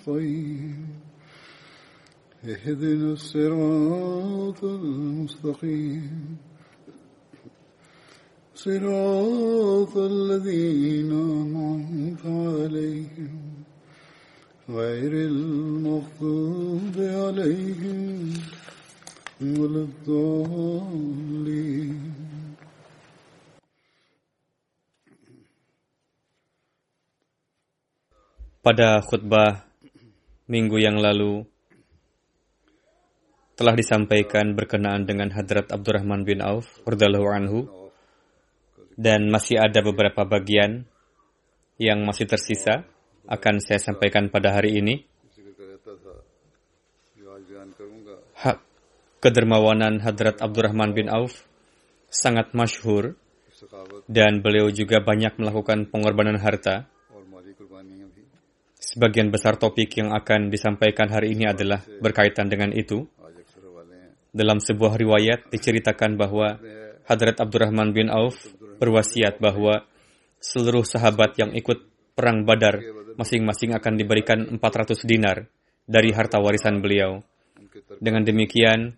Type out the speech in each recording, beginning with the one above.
نستعين اهدنا الصراط المستقيم. صراط الذين أنعمت عليهم. غير المغضوب عليهم ولا الضالين. Pada khutbah minggu yang lalu telah disampaikan berkenaan dengan Hadrat Abdurrahman bin Auf radhiyallahu anhu dan masih ada beberapa bagian yang masih tersisa akan saya sampaikan pada hari ini. Hak kedermawanan Hadrat Abdurrahman bin Auf sangat masyhur dan beliau juga banyak melakukan pengorbanan harta. Sebagian besar topik yang akan disampaikan hari ini adalah berkaitan dengan itu. Dalam sebuah riwayat diceritakan bahwa Hadrat Abdurrahman bin Auf berwasiat bahwa seluruh sahabat yang ikut perang Badar masing-masing akan diberikan 400 dinar dari harta warisan beliau. Dengan demikian,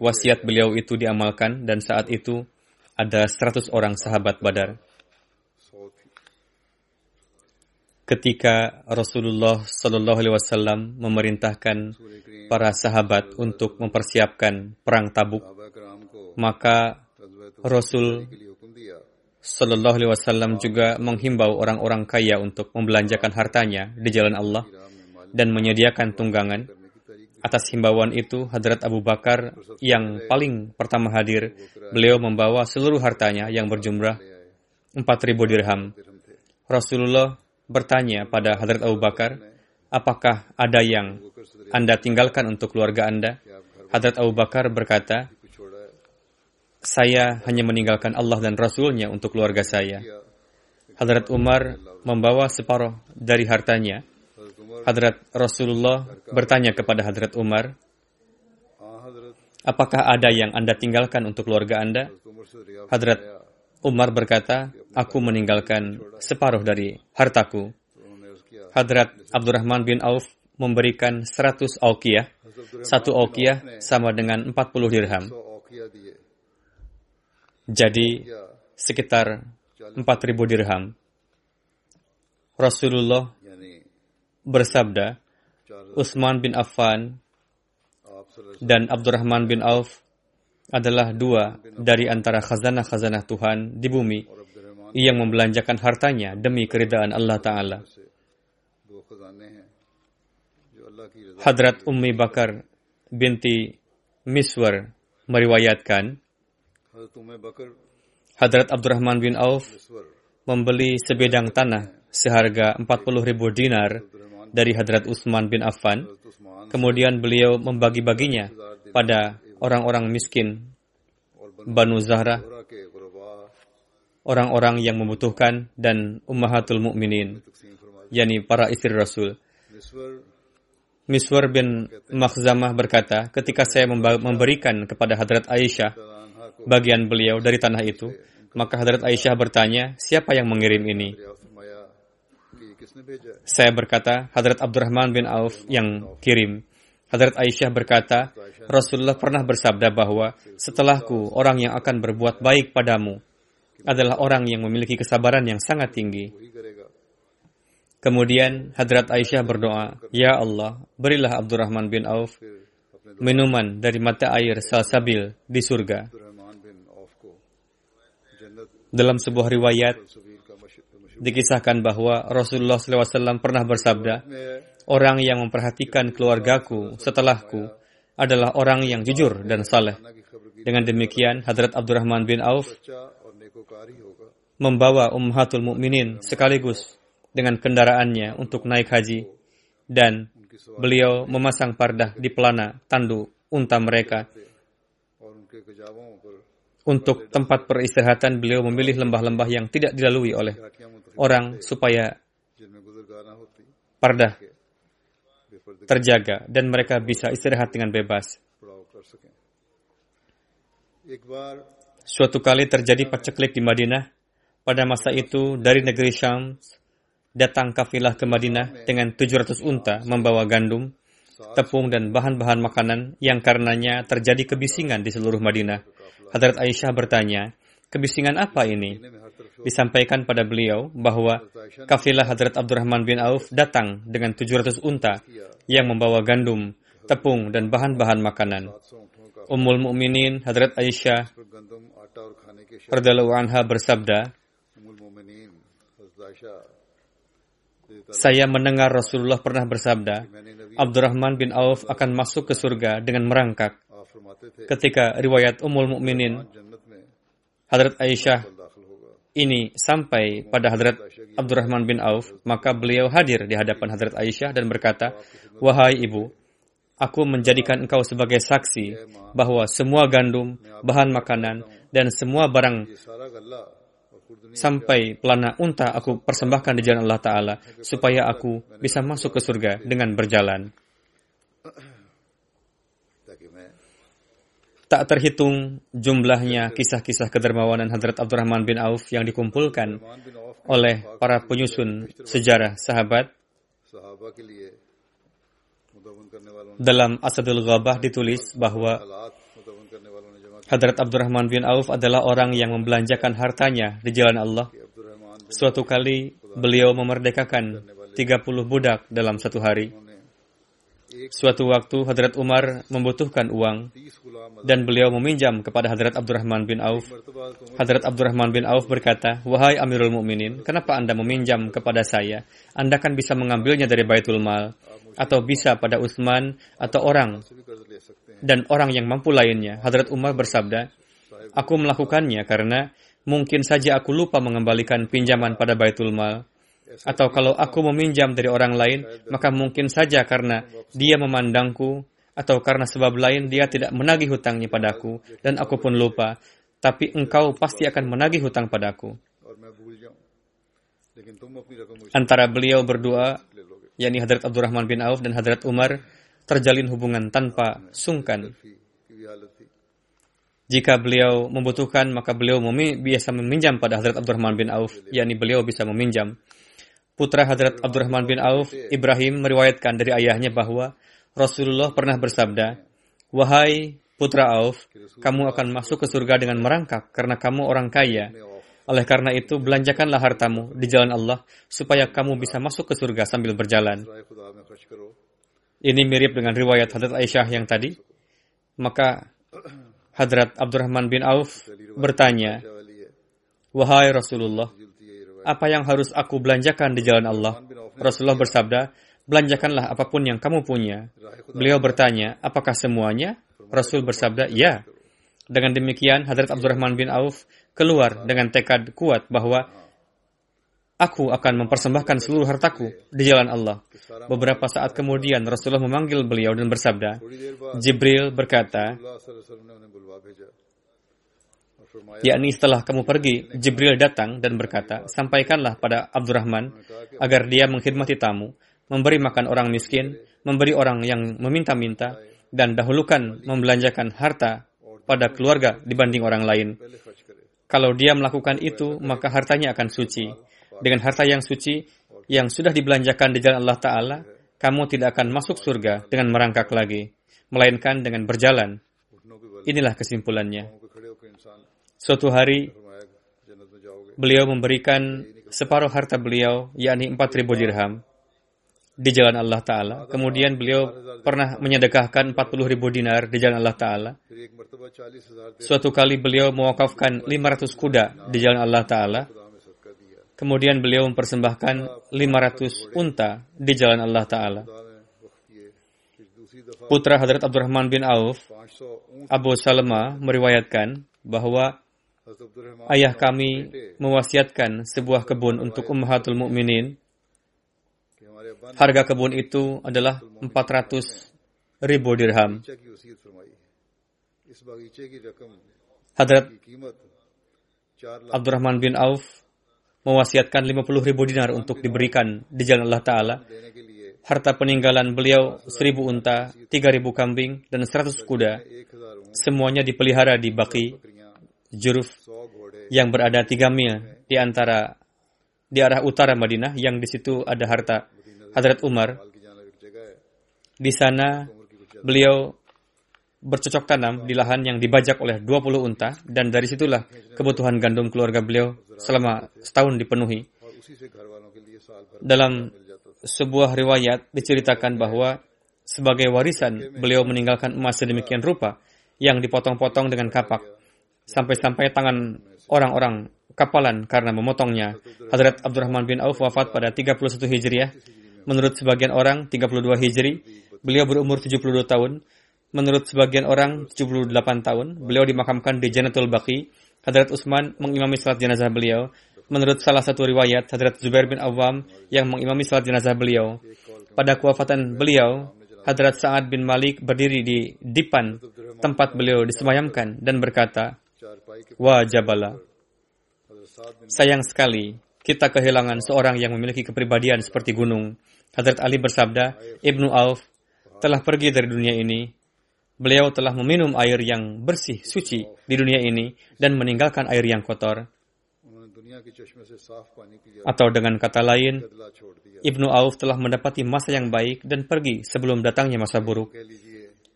wasiat beliau itu diamalkan dan saat itu ada 100 orang sahabat Badar. Ketika Rasulullah Shallallahu Alaihi Wasallam memerintahkan para sahabat untuk mempersiapkan perang Tabuk, maka Rasul Sallallahu Alaihi Wasallam juga menghimbau orang-orang kaya untuk membelanjakan hartanya di jalan Allah dan menyediakan tunggangan. Atas himbauan itu, Hadrat Abu Bakar yang paling pertama hadir, beliau membawa seluruh hartanya yang berjumlah 4.000 dirham. Rasulullah bertanya pada Hadrat Abu Bakar, apakah ada yang Anda tinggalkan untuk keluarga Anda? Hadrat Abu Bakar berkata, saya hanya meninggalkan Allah dan Rasulnya untuk keluarga saya. Hadrat Umar membawa separuh dari hartanya. Hadrat Rasulullah bertanya kepada Hadrat Umar, apakah ada yang Anda tinggalkan untuk keluarga Anda? Hadrat Umar berkata, aku meninggalkan separuh dari hartaku. Hadrat Abdurrahman bin Auf memberikan 100 auqiyah. Satu auqiyah sama dengan 40 dirham. Jadi sekitar 4.000 dirham. Rasulullah bersabda, Utsman bin Affan dan Abdurrahman bin Auf adalah dua dari antara khazanah-khazanah Tuhan di bumi yang membelanjakan hartanya demi keridaan Allah Ta'ala. Hadrat Ummi Bakar binti Miswar meriwayatkan, Hadrat Abdurrahman bin Auf membeli sebidang tanah seharga 40 ribu dinar dari Hadrat Utsman bin Affan. Kemudian beliau membagi-baginya pada orang-orang miskin Banu Zahra, orang-orang yang membutuhkan dan ummahatul mukminin, yakni para istri Rasul. Miswar bin Makhzamah berkata, ketika saya memberikan kepada Hadrat Aisyah bagian beliau dari tanah itu, maka Hadrat Aisyah bertanya, siapa yang mengirim ini? Saya berkata, Hadrat Abdurrahman bin Auf yang kirim. Hadrat Aisyah berkata, Rasulullah pernah bersabda bahwa setelahku orang yang akan berbuat baik padamu adalah orang yang memiliki kesabaran yang sangat tinggi. Kemudian Hadrat Aisyah berdoa, Ya Allah, berilah Abdurrahman bin Auf minuman dari mata air salsabil di surga. Dalam sebuah riwayat, dikisahkan bahwa Rasulullah SAW pernah bersabda, Orang yang memperhatikan keluargaku setelahku adalah orang yang jujur dan saleh. Dengan demikian, Hadrat Abdurrahman bin Auf membawa Ummahatul Mukminin sekaligus dengan kendaraannya untuk naik haji dan beliau memasang pardah di pelana tandu unta mereka. Untuk tempat peristirahatan beliau memilih lembah-lembah yang tidak dilalui oleh orang supaya pardah terjaga dan mereka bisa istirahat dengan bebas. Suatu kali terjadi paceklik di Madinah. Pada masa itu dari negeri Syam datang kafilah ke Madinah dengan 700 unta membawa gandum, tepung dan bahan-bahan makanan yang karenanya terjadi kebisingan di seluruh Madinah. Hadrat Aisyah bertanya, kebisingan apa ini? Disampaikan pada beliau bahwa kafilah Hadrat Abdurrahman bin Auf datang dengan 700 unta yang membawa gandum, tepung, dan bahan-bahan makanan. Ummul Mukminin Hadrat Aisyah radhiyallahu anha bersabda, Saya mendengar Rasulullah pernah bersabda, Abdurrahman bin Auf akan masuk ke surga dengan merangkak. Ketika riwayat Ummul Mukminin Hadrat Aisyah ini sampai pada Hadrat Abdurrahman bin Auf, maka beliau hadir di hadapan Hadrat Aisyah dan berkata, Wahai ibu, aku menjadikan engkau sebagai saksi bahwa semua gandum, bahan makanan, dan semua barang sampai pelana unta aku persembahkan di jalan Allah Ta'ala supaya aku bisa masuk ke surga dengan berjalan. Tak terhitung jumlahnya kisah-kisah kedermawanan Hadrat Abdurrahman bin Auf yang dikumpulkan oleh para penyusun sejarah sahabat. Dalam Asadul Ghabah ditulis bahwa Hadrat Abdurrahman bin Auf adalah orang yang membelanjakan hartanya di jalan Allah. Suatu kali beliau memerdekakan 30 budak dalam satu hari. Suatu waktu Hadrat Umar membutuhkan uang dan beliau meminjam kepada Hadrat Abdurrahman bin Auf. Hadrat Abdurrahman bin Auf berkata, Wahai Amirul Mukminin, kenapa Anda meminjam kepada saya? Anda kan bisa mengambilnya dari Baitul Mal atau bisa pada Utsman atau orang dan orang yang mampu lainnya. Hadrat Umar bersabda, Aku melakukannya karena mungkin saja aku lupa mengembalikan pinjaman pada Baitul Mal. Atau kalau aku meminjam dari orang lain, maka mungkin saja karena dia memandangku atau karena sebab lain dia tidak menagih hutangnya padaku dan aku pun lupa. Tapi engkau pasti akan menagih hutang padaku. Antara beliau berdua, yakni Hadrat Abdurrahman bin Auf dan Hadrat Umar, terjalin hubungan tanpa sungkan. Jika beliau membutuhkan, maka beliau biasa meminjam pada Hadrat Abdurrahman bin Auf, yakni beliau bisa meminjam. Putra Hadrat Abdurrahman bin Auf, Ibrahim, meriwayatkan dari ayahnya bahwa Rasulullah pernah bersabda, Wahai putra Auf, kamu akan masuk ke surga dengan merangkak karena kamu orang kaya. Oleh karena itu, belanjakanlah hartamu di jalan Allah supaya kamu bisa masuk ke surga sambil berjalan. Ini mirip dengan riwayat Hadrat Aisyah yang tadi. Maka Hadrat Abdurrahman bin Auf bertanya, Wahai Rasulullah, apa yang harus aku belanjakan di jalan Allah? Rasulullah bersabda, belanjakanlah apa pun yang kamu punya. Beliau bertanya, apakah semuanya? Rasul bersabda, ya. Dengan demikian, Hadrat Abdurrahman bin Auf keluar dengan tekad kuat bahwa Aku akan mempersembahkan seluruh hartaku di jalan Allah. Beberapa saat kemudian Rasulullah memanggil beliau dan bersabda, Jibril berkata, yakni setelah kamu pergi, Jibril datang dan berkata, sampaikanlah pada Abdurrahman agar dia menghormati tamu, memberi makan orang miskin, memberi orang yang meminta-minta, dan dahulukan membelanjakan harta pada keluarga dibanding orang lain. Kalau dia melakukan itu, maka hartanya akan suci dengan harta yang suci yang sudah dibelanjakan di jalan Allah Ta'ala, kamu tidak akan masuk surga dengan merangkak lagi, melainkan dengan berjalan. Inilah kesimpulannya. Suatu hari, beliau memberikan separuh harta beliau, yakni 4.000 dirham, di jalan Allah Ta'ala. Kemudian beliau pernah menyedekahkan 40 ribu dinar di jalan Allah Ta'ala. Suatu kali beliau mewakafkan 500 kuda di jalan Allah Ta'ala. Kemudian beliau mempersembahkan 500 unta di jalan Allah Ta'ala. Putra Hadrat Abdurrahman bin Auf, Abu Salma meriwayatkan bahwa ayah kami mewasiatkan sebuah kebun untuk Ummahatul Mukminin. Harga kebun itu adalah 400 ribu dirham. Hadrat Abdurrahman bin Auf mewasiatkan 50 ribu dinar untuk diberikan di jalan Allah Ta'ala. Harta peninggalan beliau 1000 unta, 3000 kambing, dan 100 kuda. Semuanya dipelihara di Baki, Juruf yang berada tiga mil di antara di arah utara Madinah yang di situ ada harta Hadrat Umar. Di sana beliau bercocok tanam di lahan yang dibajak oleh 20 unta dan dari situlah kebutuhan gandum keluarga beliau selama setahun dipenuhi. Dalam sebuah riwayat diceritakan bahwa sebagai warisan beliau meninggalkan emas sedemikian rupa yang dipotong-potong dengan kapak sampai-sampai tangan orang-orang kapalan karena memotongnya. Hazrat Abdurrahman bin Auf wafat pada 31 Hijriah. Menurut sebagian orang, 32 Hijri. Beliau berumur 72 tahun. Menurut sebagian orang, 78 tahun. Beliau dimakamkan di Janatul Baqi. Hazrat Utsman mengimami salat jenazah beliau. Menurut salah satu riwayat, Hazrat Zubair bin Awam yang mengimami salat jenazah beliau. Pada kewafatan beliau, Hadrat Sa'ad bin Malik berdiri di dipan tempat beliau disemayamkan dan berkata, Wah Jabala, sayang sekali kita kehilangan seorang yang memiliki kepribadian seperti gunung. Hadrat Ali bersabda, Ibnu Auf telah pergi dari dunia ini. Beliau telah meminum air yang bersih, suci di dunia ini dan meninggalkan air yang kotor. Atau dengan kata lain, Ibnu Auf telah mendapati masa yang baik dan pergi sebelum datangnya masa buruk.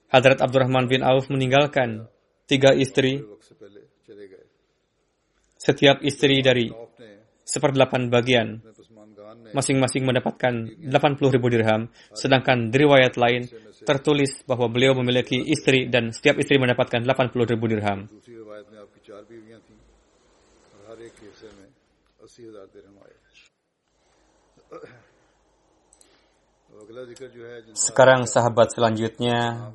Hadrat Abdurrahman bin Auf meninggalkan tiga istri, setiap istri dari seperdelapan bagian masing-masing mendapatkan 80 ribu dirham, sedangkan di riwayat lain tertulis bahwa beliau memiliki istri dan setiap istri mendapatkan 80 ribu dirham. Sekarang sahabat selanjutnya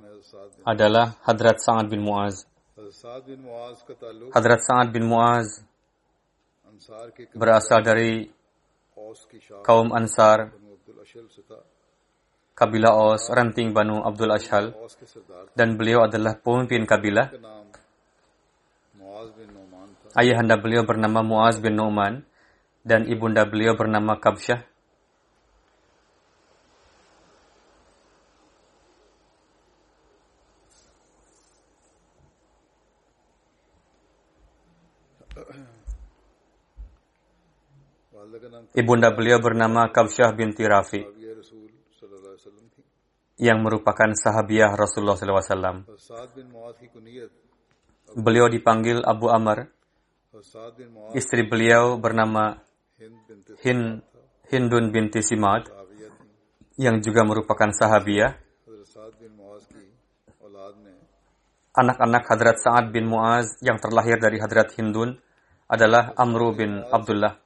adalah Hadrat Sangat bin Mu'az. Hadrat Sa'ad bin Muaz berasal dari kaum Ansar, kabilah Aus, ranting Banu Abdul Ashal, dan beliau adalah pemimpin kabilah. Ayahanda beliau bernama Muaz bin Nu'man, dan ibunda beliau bernama Kabsyah. Ibunda beliau bernama Kabsyah binti Rafi yang merupakan sahabiah Rasulullah SAW. Beliau dipanggil Abu Amr. Istri beliau bernama Hindun binti Simad yang juga merupakan sahabiah. Anak-anak Hadrat Sa'ad bin Mu'az yang terlahir dari Hadrat Hindun adalah Amru bin Abdullah.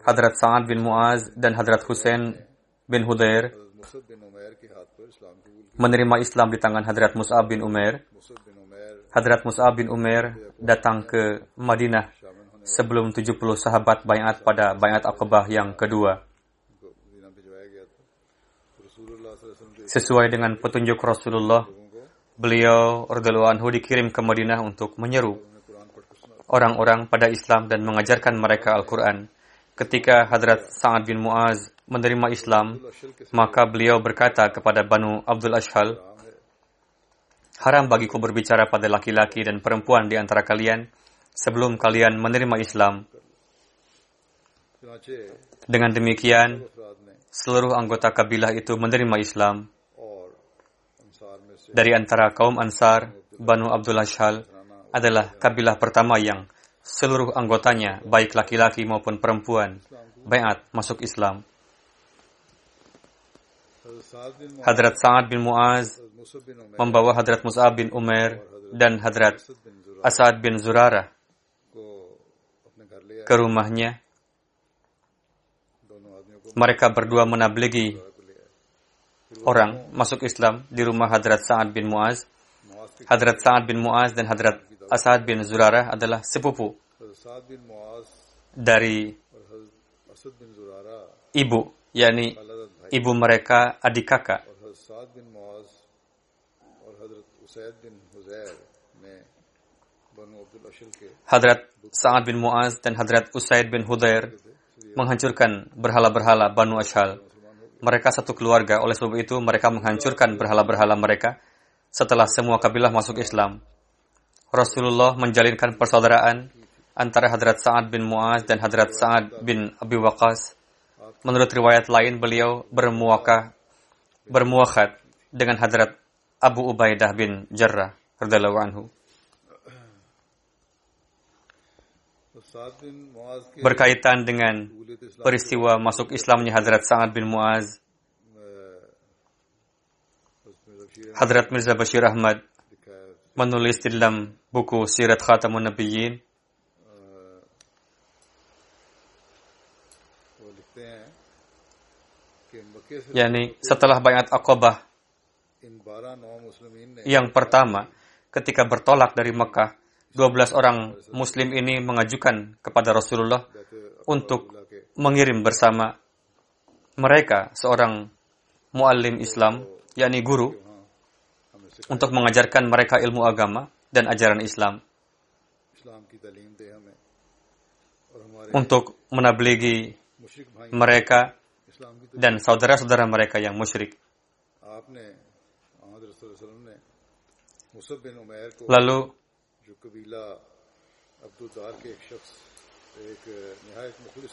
Hadrat Sa'ad bin Muaz dan Hadrat Hussein bin Hudair menerima Islam di tangan Hadrat Mus'ab bin Umair. Hadrat Mus'ab bin Umair datang ke Madinah sebelum 70 sahabat bayat pada bayat Aqabah yang kedua. Sesuai dengan petunjuk Rasulullah, beliau radhiyallahu anhu dikirim ke Madinah untuk menyeru orang-orang pada Islam dan mengajarkan mereka Al-Qur'an. Ketika Hadrat Sa'ad bin Mu'az menerima Islam, maka beliau berkata kepada Banu Abdul Ashhal, Haram bagiku berbicara pada laki-laki dan perempuan di antara kalian sebelum kalian menerima Islam. Dengan demikian, seluruh anggota kabilah itu menerima Islam. Dari antara kaum Ansar, Banu Abdul Ashal adalah kabilah pertama yang seluruh anggotanya, baik laki-laki maupun perempuan, bayat masuk Islam. Hadrat Sa'ad bin Mu'az membawa Hadrat Mus'ab bin Umar dan Hadrat Asad bin Zurarah ke rumahnya. Mereka berdua menabligi orang masuk Islam di rumah Hadrat Sa'ad bin Mu'az. Hadrat Sa'ad bin Mu'az dan Hadrat Asad bin Zurarah adalah sepupu dari ibu, yakni ibu mereka adik kakak. Hadrat Sa'ad bin Mu'az dan Hadrat Usaid bin Hudair menghancurkan berhala-berhala Banu Ashal. Mereka satu keluarga, oleh sebab itu mereka menghancurkan berhala-berhala mereka setelah semua kabilah masuk Islam. Rasulullah menjalinkan persaudaraan antara Hadrat Sa'ad bin Mu'az dan Hadrat Sa'ad bin Abi Waqas. Menurut riwayat lain, beliau bermuaka, bermuakat dengan Hadrat Abu Ubaidah bin Jarrah anhu. Berkaitan dengan peristiwa masuk Islamnya Hadrat Sa'ad bin Mu'az, Hadrat Mirza Bashir Ahmad menulis di dalam buku Sirat Khatamun Nabiyyin. Yakni setelah bayat Aqabah yang pertama ketika bertolak dari Mekah 12 orang muslim ini mengajukan kepada Rasulullah untuk mengirim bersama mereka seorang muallim Islam yakni guru untuk mengajarkan mereka ilmu agama dan ajaran Islam. Untuk menabligi mereka dan saudara-saudara mereka yang musyrik. Lalu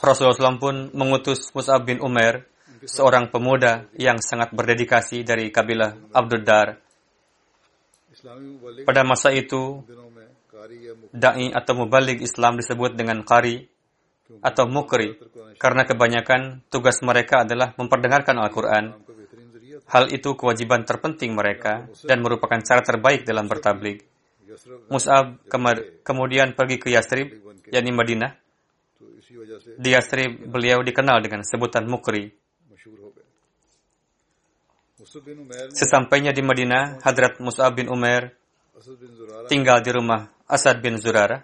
Rasulullah SAW pun mengutus Mus'ab bin Umar, seorang pemuda yang sangat berdedikasi dari kabilah Abdul Dar, pada masa itu, da'i atau mubalik Islam disebut dengan qari atau mukri karena kebanyakan tugas mereka adalah memperdengarkan Al-Quran. Hal itu kewajiban terpenting mereka dan merupakan cara terbaik dalam bertablik. Mus'ab kemudian pergi ke Yastrib, yakni Madinah. Di Yastrib beliau dikenal dengan sebutan mukri, Sesampainya di Madinah, Hadrat Mus'ab bin Umar tinggal di rumah Asad bin Zurara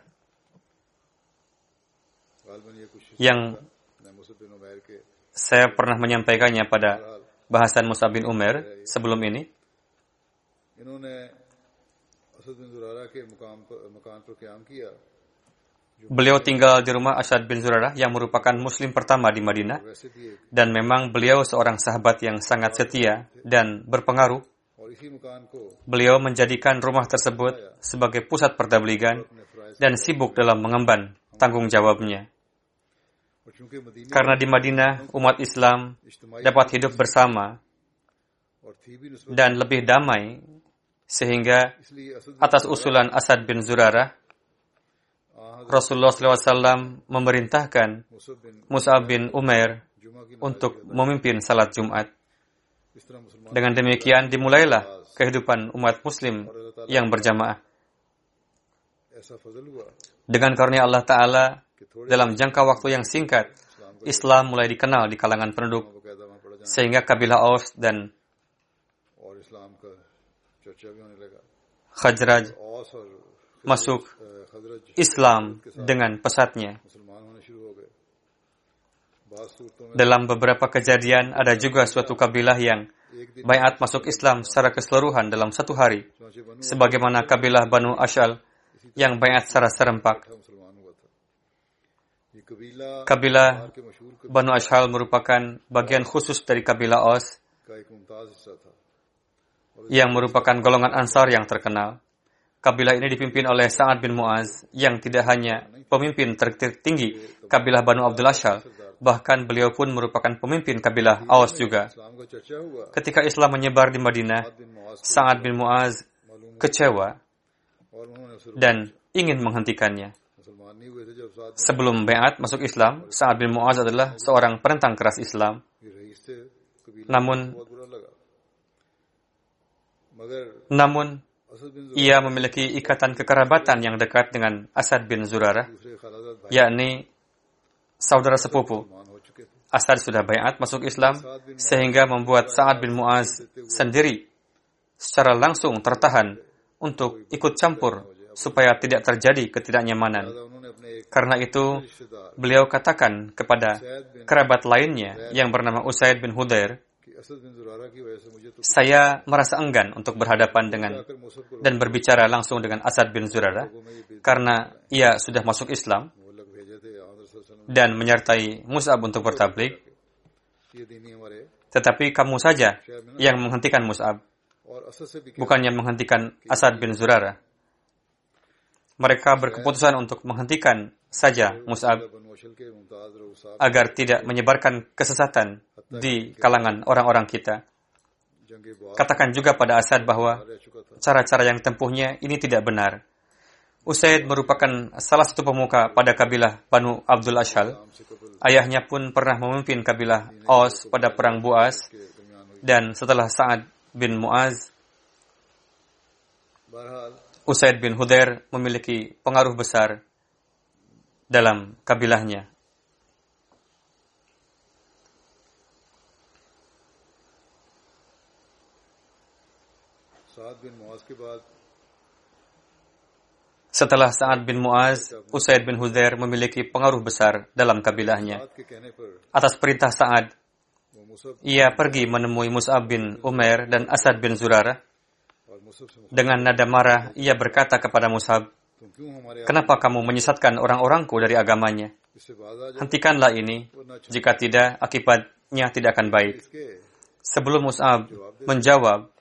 yang saya pernah menyampaikannya pada bahasan Musab bin Umar sebelum ini. Beliau tinggal di rumah Asyad bin Zurarah yang merupakan muslim pertama di Madinah dan memang beliau seorang sahabat yang sangat setia dan berpengaruh. Beliau menjadikan rumah tersebut sebagai pusat pertabligan dan sibuk dalam mengemban tanggung jawabnya. Karena di Madinah, umat Islam dapat hidup bersama dan lebih damai, sehingga atas usulan Asad bin Zurarah, Rasulullah SAW memerintahkan Mus'ab bin Umair untuk memimpin salat Jumat. Dengan demikian dimulailah kehidupan umat muslim yang berjamaah. Dengan karunia Allah Ta'ala, dalam jangka waktu yang singkat, Islam mulai dikenal di kalangan penduduk, sehingga kabilah Aus dan Khajraj masuk Islam dengan pesatnya. Dalam beberapa kejadian ada juga suatu kabilah yang bayat masuk Islam secara keseluruhan dalam satu hari, sebagaimana kabilah Banu Ashal yang bayat secara serempak. Kabilah Banu Ashal merupakan bagian khusus dari kabilah Os yang merupakan golongan Ansar yang terkenal. Kabilah ini dipimpin oleh Sa'ad bin Mu'az yang tidak hanya pemimpin tertinggi kabilah Banu Abdul Ashal, bahkan beliau pun merupakan pemimpin kabilah Aus juga. Ketika Islam menyebar di Madinah, Sa'ad bin Mu'az kecewa dan ingin menghentikannya. Sebelum Be'at masuk Islam, Sa'ad bin Mu'az adalah seorang perentang keras Islam. Namun, namun ia memiliki ikatan kekerabatan yang dekat dengan Asad bin Zurarah, yakni saudara sepupu. Asad sudah bayat masuk Islam sehingga membuat Sa'ad bin Mu'az sendiri secara langsung tertahan untuk ikut campur supaya tidak terjadi ketidaknyamanan. Karena itu, beliau katakan kepada kerabat lainnya yang bernama Usaid bin Hudair, saya merasa enggan untuk berhadapan dengan dan berbicara langsung dengan Asad bin Zurara karena ia sudah masuk Islam dan menyertai Mus'ab untuk bertablik. Tetapi kamu saja yang menghentikan Mus'ab, bukannya menghentikan Asad bin Zurara. Mereka berkeputusan untuk menghentikan saja Mus'ab agar tidak menyebarkan kesesatan di kalangan orang-orang kita. Katakan juga pada Asad bahwa cara-cara yang tempuhnya ini tidak benar. Usaid merupakan salah satu pemuka pada kabilah Banu Abdul Ashal. Ayahnya pun pernah memimpin kabilah Aus pada perang Buas dan setelah Sa'ad bin Muaz Usaid bin Hudair memiliki pengaruh besar dalam kabilahnya. Setelah Sa'ad bin Mu'az, Usaid bin Huzair memiliki pengaruh besar dalam kabilahnya. Atas perintah Sa'ad, ia pergi menemui Mus'ab bin Umair dan Asad bin Zurarah. Dengan nada marah, ia berkata kepada Mus'ab, Kenapa kamu menyesatkan orang-orangku dari agamanya? Hentikanlah ini, jika tidak, akibatnya tidak akan baik. Sebelum Mus'ab menjawab,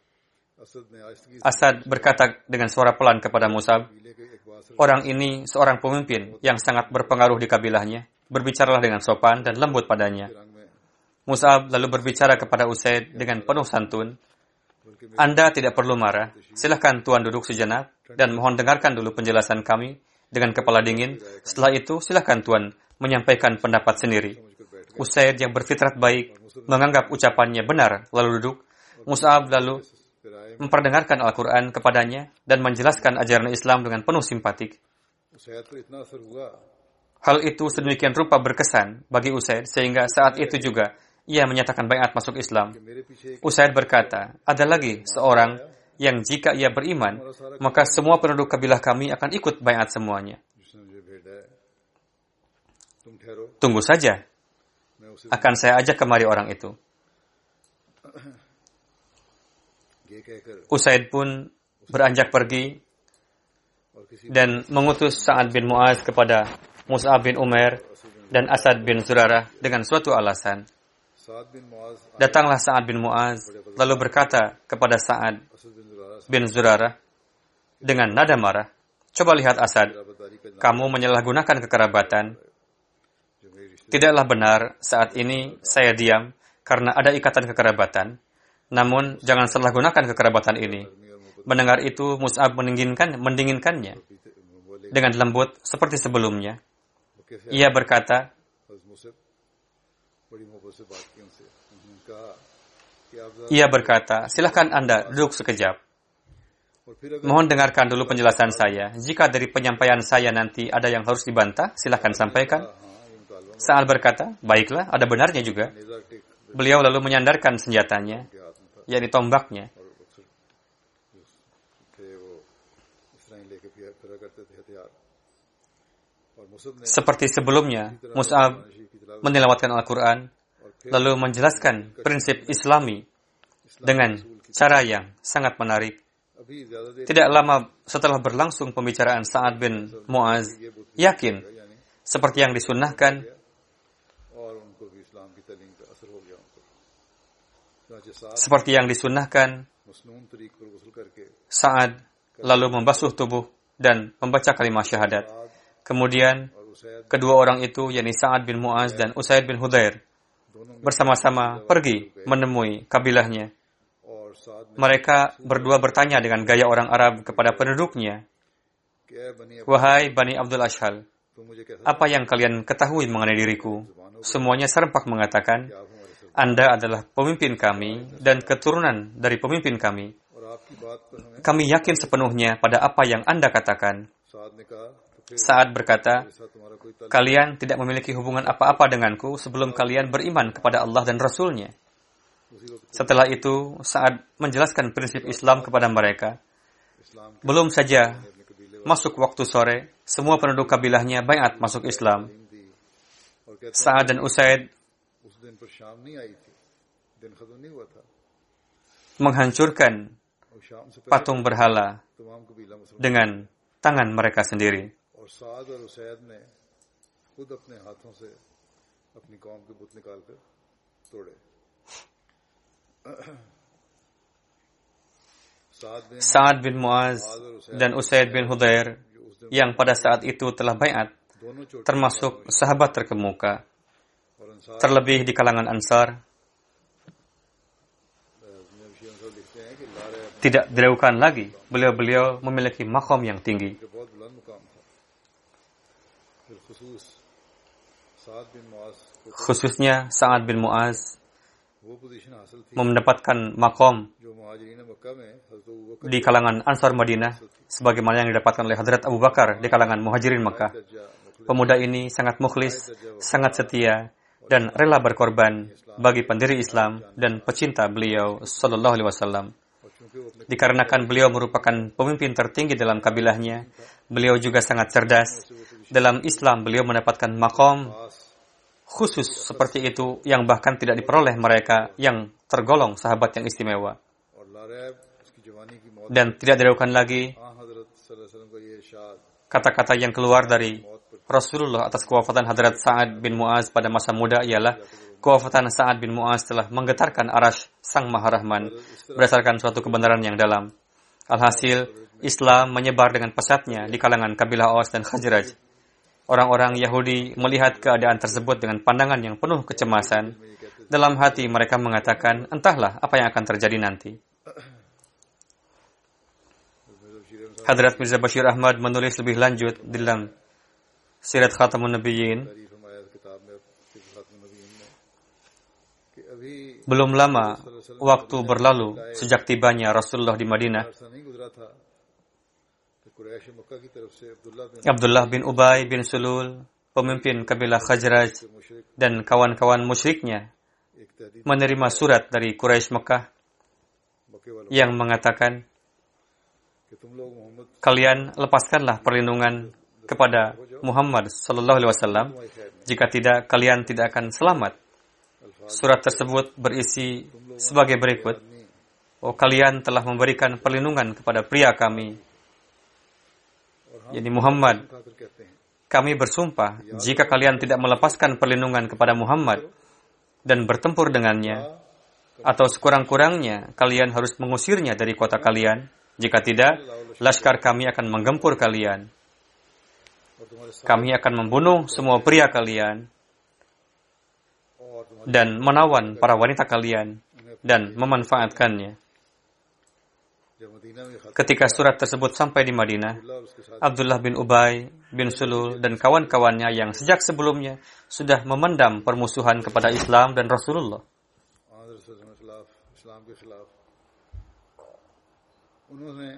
Asad berkata dengan suara pelan kepada Musab, Orang ini seorang pemimpin yang sangat berpengaruh di kabilahnya. Berbicaralah dengan sopan dan lembut padanya. Musab lalu berbicara kepada Usaid dengan penuh santun. Anda tidak perlu marah. Silahkan Tuan duduk sejenak dan mohon dengarkan dulu penjelasan kami dengan kepala dingin. Setelah itu, silahkan Tuan menyampaikan pendapat sendiri. Usaid yang berfitrat baik menganggap ucapannya benar lalu duduk. Musab lalu memperdengarkan Al-Quran kepadanya dan menjelaskan ajaran Islam dengan penuh simpatik. Hal itu sedemikian rupa berkesan bagi Usaid sehingga saat itu juga ia menyatakan bayat masuk Islam. Usaid berkata, ada lagi seorang yang jika ia beriman, maka semua penduduk kabilah kami akan ikut bayat semuanya. Tunggu saja. Akan saya ajak kemari orang itu. Usaid pun beranjak pergi dan mengutus Sa'ad bin Mu'az kepada Mus'ab bin Umar dan Asad bin Zurarah dengan suatu alasan. Datanglah Sa'ad bin Mu'az lalu berkata kepada Sa'ad bin Zurarah dengan nada marah, Coba lihat Asad, kamu menyalahgunakan kekerabatan. Tidaklah benar saat ini saya diam karena ada ikatan kekerabatan. Namun, jangan salah gunakan kekerabatan ini. Mendengar itu, Mus'ab mendinginkan, mendinginkannya dengan lembut seperti sebelumnya. Ia berkata, ia berkata, silahkan Anda duduk sekejap. Mohon dengarkan dulu penjelasan saya. Jika dari penyampaian saya nanti ada yang harus dibantah, silahkan sampaikan. Saat berkata, baiklah, ada benarnya juga. Beliau lalu menyandarkan senjatanya yakni tombaknya. Seperti sebelumnya, Mus'ab menilawatkan Al-Quran, lalu menjelaskan prinsip islami. Dengan cara yang sangat menarik. Tidak lama setelah berlangsung pembicaraan Sa'ad bin Mu'az, yakin seperti yang disunnahkan, seperti yang disunnahkan saat lalu membasuh tubuh dan membaca kalimat syahadat. Kemudian kedua orang itu yakni Sa'ad bin Mu'az dan Usaid bin Hudair bersama-sama pergi menemui kabilahnya. Mereka berdua bertanya dengan gaya orang Arab kepada penduduknya, Wahai Bani Abdul Ashal, apa yang kalian ketahui mengenai diriku? Semuanya serempak mengatakan, anda adalah pemimpin kami dan keturunan dari pemimpin kami. Kami yakin sepenuhnya pada apa yang Anda katakan. Saat berkata, kalian tidak memiliki hubungan apa-apa denganku sebelum kalian beriman kepada Allah dan Rasul-Nya. Setelah itu, saat menjelaskan prinsip Islam kepada mereka, belum saja masuk waktu sore, semua penduduk kabilahnya bayat masuk Islam. Sa'ad dan Usaid menghancurkan patung berhala dengan tangan mereka sendiri. Sa'ad bin Muaz dan Usaid bin Hudair yang pada saat itu telah bayat termasuk sahabat terkemuka terlebih di kalangan Ansar. Tidak diragukan lagi beliau-beliau memiliki makom yang tinggi. Khususnya Sa'ad bin Muaz. Mendapatkan makom di kalangan Ansar Madinah sebagaimana yang didapatkan oleh Hadrat Abu Bakar di kalangan Muhajirin Makkah. Pemuda ini sangat mukhlis, sangat setia, dan rela berkorban bagi pendiri Islam dan pecinta beliau Sallallahu Alaihi Wasallam. Dikarenakan beliau merupakan pemimpin tertinggi dalam kabilahnya, beliau juga sangat cerdas. Dalam Islam beliau mendapatkan makom khusus seperti itu yang bahkan tidak diperoleh mereka yang tergolong sahabat yang istimewa. Dan tidak diragukan lagi kata-kata yang keluar dari Rasulullah atas kewafatan Hadrat Sa'ad bin Mu'az pada masa muda ialah kewafatan Sa'ad bin Mu'az telah menggetarkan arash Sang Maha Rahman berdasarkan suatu kebenaran yang dalam. Alhasil, Islam menyebar dengan pesatnya di kalangan kabilah Aus dan Khazraj. Orang-orang Yahudi melihat keadaan tersebut dengan pandangan yang penuh kecemasan. Dalam hati mereka mengatakan, entahlah apa yang akan terjadi nanti. Hadrat Mirza Bashir Ahmad menulis lebih lanjut dalam Sirat Khatamun Nabiyyin. Belum lama waktu berlalu sejak tibanya Rasulullah di Madinah. Abdullah bin Ubay bin Sulul, pemimpin kabilah Khajraj dan kawan-kawan musyriknya menerima surat dari Quraisy Mekah yang mengatakan kalian lepaskanlah perlindungan kepada Muhammad sallallahu alaihi wasallam jika tidak kalian tidak akan selamat. Surat tersebut berisi sebagai berikut. Oh kalian telah memberikan perlindungan kepada pria kami yakni Muhammad. Kami bersumpah, jika kalian tidak melepaskan perlindungan kepada Muhammad dan bertempur dengannya, atau sekurang-kurangnya kalian harus mengusirnya dari kota kalian. Jika tidak, laskar kami akan menggempur kalian. Kami akan membunuh semua pria kalian dan menawan para wanita kalian dan memanfaatkannya. Ketika surat tersebut sampai di Madinah, Abdullah bin Ubay bin Sulul dan kawan-kawannya yang sejak sebelumnya sudah memendam permusuhan kepada Islam dan Rasulullah.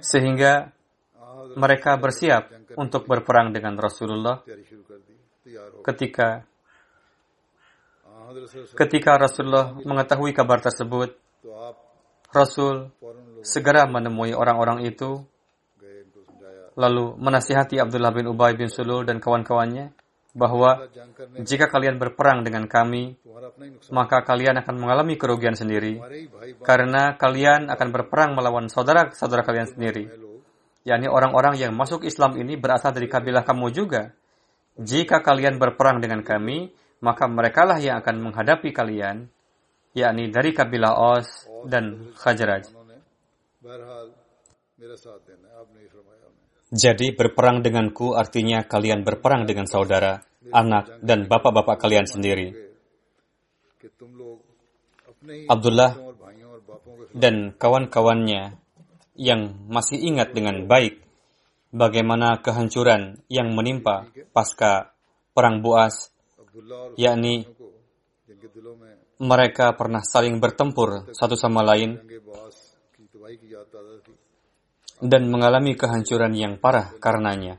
Sehingga mereka bersiap untuk berperang dengan Rasulullah ketika ketika Rasulullah mengetahui kabar tersebut Rasul segera menemui orang-orang itu lalu menasihati Abdullah bin Ubay bin Sulul dan kawan-kawannya bahwa jika kalian berperang dengan kami, maka kalian akan mengalami kerugian sendiri karena kalian akan berperang melawan saudara-saudara kalian sendiri. Yakni orang-orang yang masuk Islam ini berasal dari kabilah kamu juga. Jika kalian berperang dengan kami, maka merekalah yang akan menghadapi kalian yakni dari kabilah Aus dan Khajraj. Jadi berperang denganku artinya kalian berperang dengan saudara, anak, dan bapak-bapak kalian sendiri. Abdullah dan kawan-kawannya yang masih ingat dengan baik bagaimana kehancuran yang menimpa pasca perang Buas, yakni mereka pernah saling bertempur satu sama lain dan mengalami kehancuran yang parah karenanya.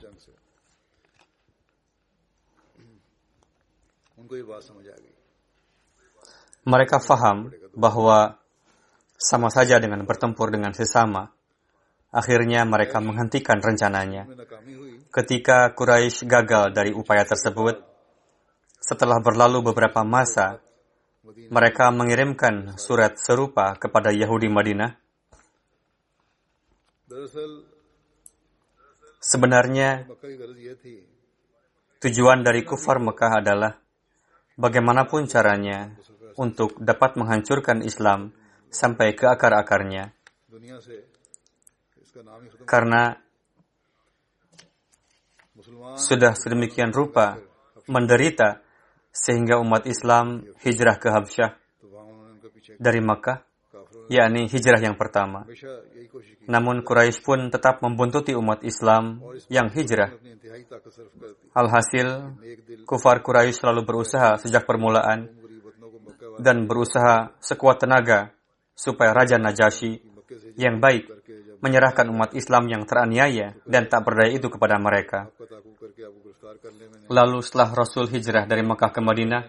Mereka faham bahwa sama saja dengan bertempur dengan sesama, Akhirnya mereka menghentikan rencananya. Ketika Quraisy gagal dari upaya tersebut, setelah berlalu beberapa masa, mereka mengirimkan surat serupa kepada Yahudi Madinah. Sebenarnya, tujuan dari kufar Mekah adalah bagaimanapun caranya untuk dapat menghancurkan Islam sampai ke akar-akarnya karena sudah sedemikian rupa menderita sehingga umat Islam hijrah ke Habsyah dari Makkah, yakni hijrah yang pertama. Namun Quraisy pun tetap membuntuti umat Islam yang hijrah. Alhasil, kufar Quraisy selalu berusaha sejak permulaan dan berusaha sekuat tenaga supaya Raja Najasyi yang baik menyerahkan umat Islam yang teraniaya dan tak berdaya itu kepada mereka. Lalu setelah Rasul hijrah dari Mekah ke Madinah,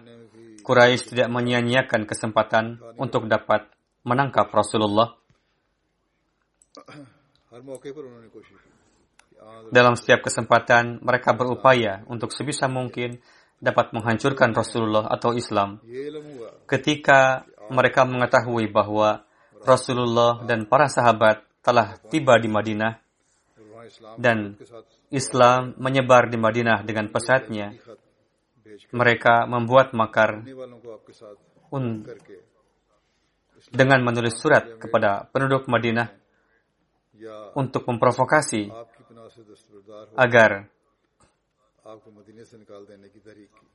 Quraisy tidak menyia-nyiakan kesempatan untuk dapat menangkap Rasulullah. Dalam setiap kesempatan, mereka berupaya untuk sebisa mungkin dapat menghancurkan Rasulullah atau Islam. Ketika mereka mengetahui bahwa Rasulullah dan para sahabat telah tiba di Madinah dan Islam menyebar di Madinah dengan pesatnya. Mereka membuat makar dengan menulis surat kepada penduduk Madinah untuk memprovokasi agar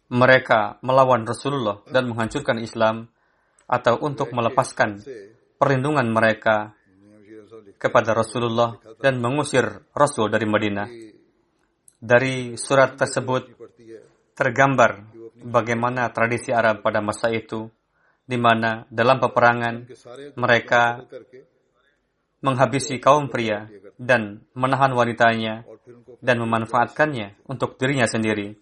mereka melawan Rasulullah dan menghancurkan Islam atau untuk melepaskan perlindungan mereka kepada Rasulullah dan mengusir Rasul dari Madinah. Dari surat tersebut tergambar bagaimana tradisi Arab pada masa itu, di mana dalam peperangan mereka menghabisi kaum pria dan menahan wanitanya dan memanfaatkannya untuk dirinya sendiri.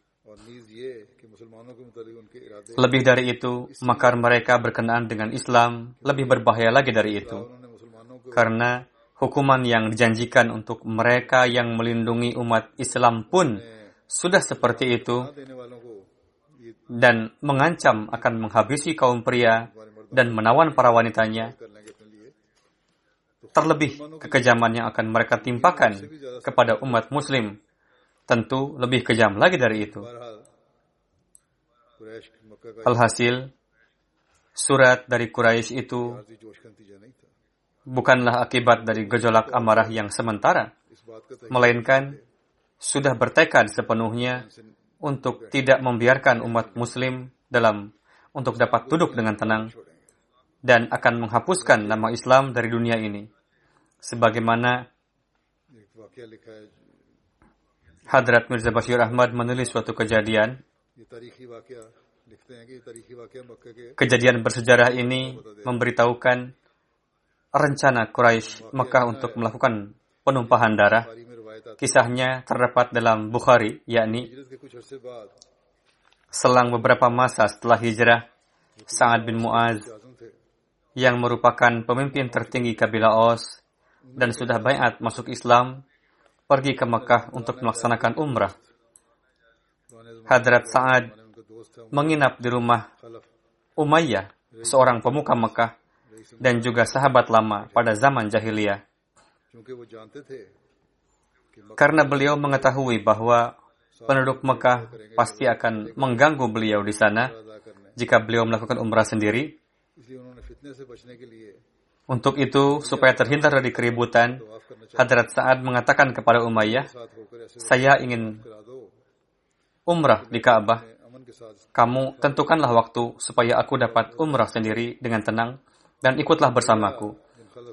Lebih dari itu, makar mereka berkenaan dengan Islam lebih berbahaya lagi dari itu. Karena hukuman yang dijanjikan untuk mereka yang melindungi umat Islam pun sudah seperti itu dan mengancam akan menghabisi kaum pria dan menawan para wanitanya. Terlebih kekejaman yang akan mereka timpakan kepada umat muslim tentu lebih kejam lagi dari itu. Alhasil, surat dari Quraisy itu bukanlah akibat dari gejolak amarah yang sementara, melainkan sudah bertekad sepenuhnya untuk tidak membiarkan umat muslim dalam untuk dapat duduk dengan tenang dan akan menghapuskan nama Islam dari dunia ini. Sebagaimana Hadrat Mirza Bashir Ahmad menulis suatu kejadian Kejadian bersejarah ini memberitahukan rencana Quraisy Mekah untuk melakukan penumpahan darah. Kisahnya terdapat dalam Bukhari, yakni selang beberapa masa setelah hijrah, Sa'ad bin Mu'az yang merupakan pemimpin tertinggi kabilah Aus dan sudah bayat masuk Islam, pergi ke Mekah untuk melaksanakan umrah. Hadrat Sa'ad menginap di rumah Umayyah, seorang pemuka Mekah dan juga sahabat lama pada zaman jahiliyah. Karena beliau mengetahui bahwa penduduk Mekah pasti akan mengganggu beliau di sana jika beliau melakukan umrah sendiri. Untuk itu, supaya terhindar dari keributan, Hadrat Sa'ad mengatakan kepada Umayyah, saya ingin umrah di Ka'bah. Kamu tentukanlah waktu supaya aku dapat umrah sendiri dengan tenang dan ikutlah bersamaku.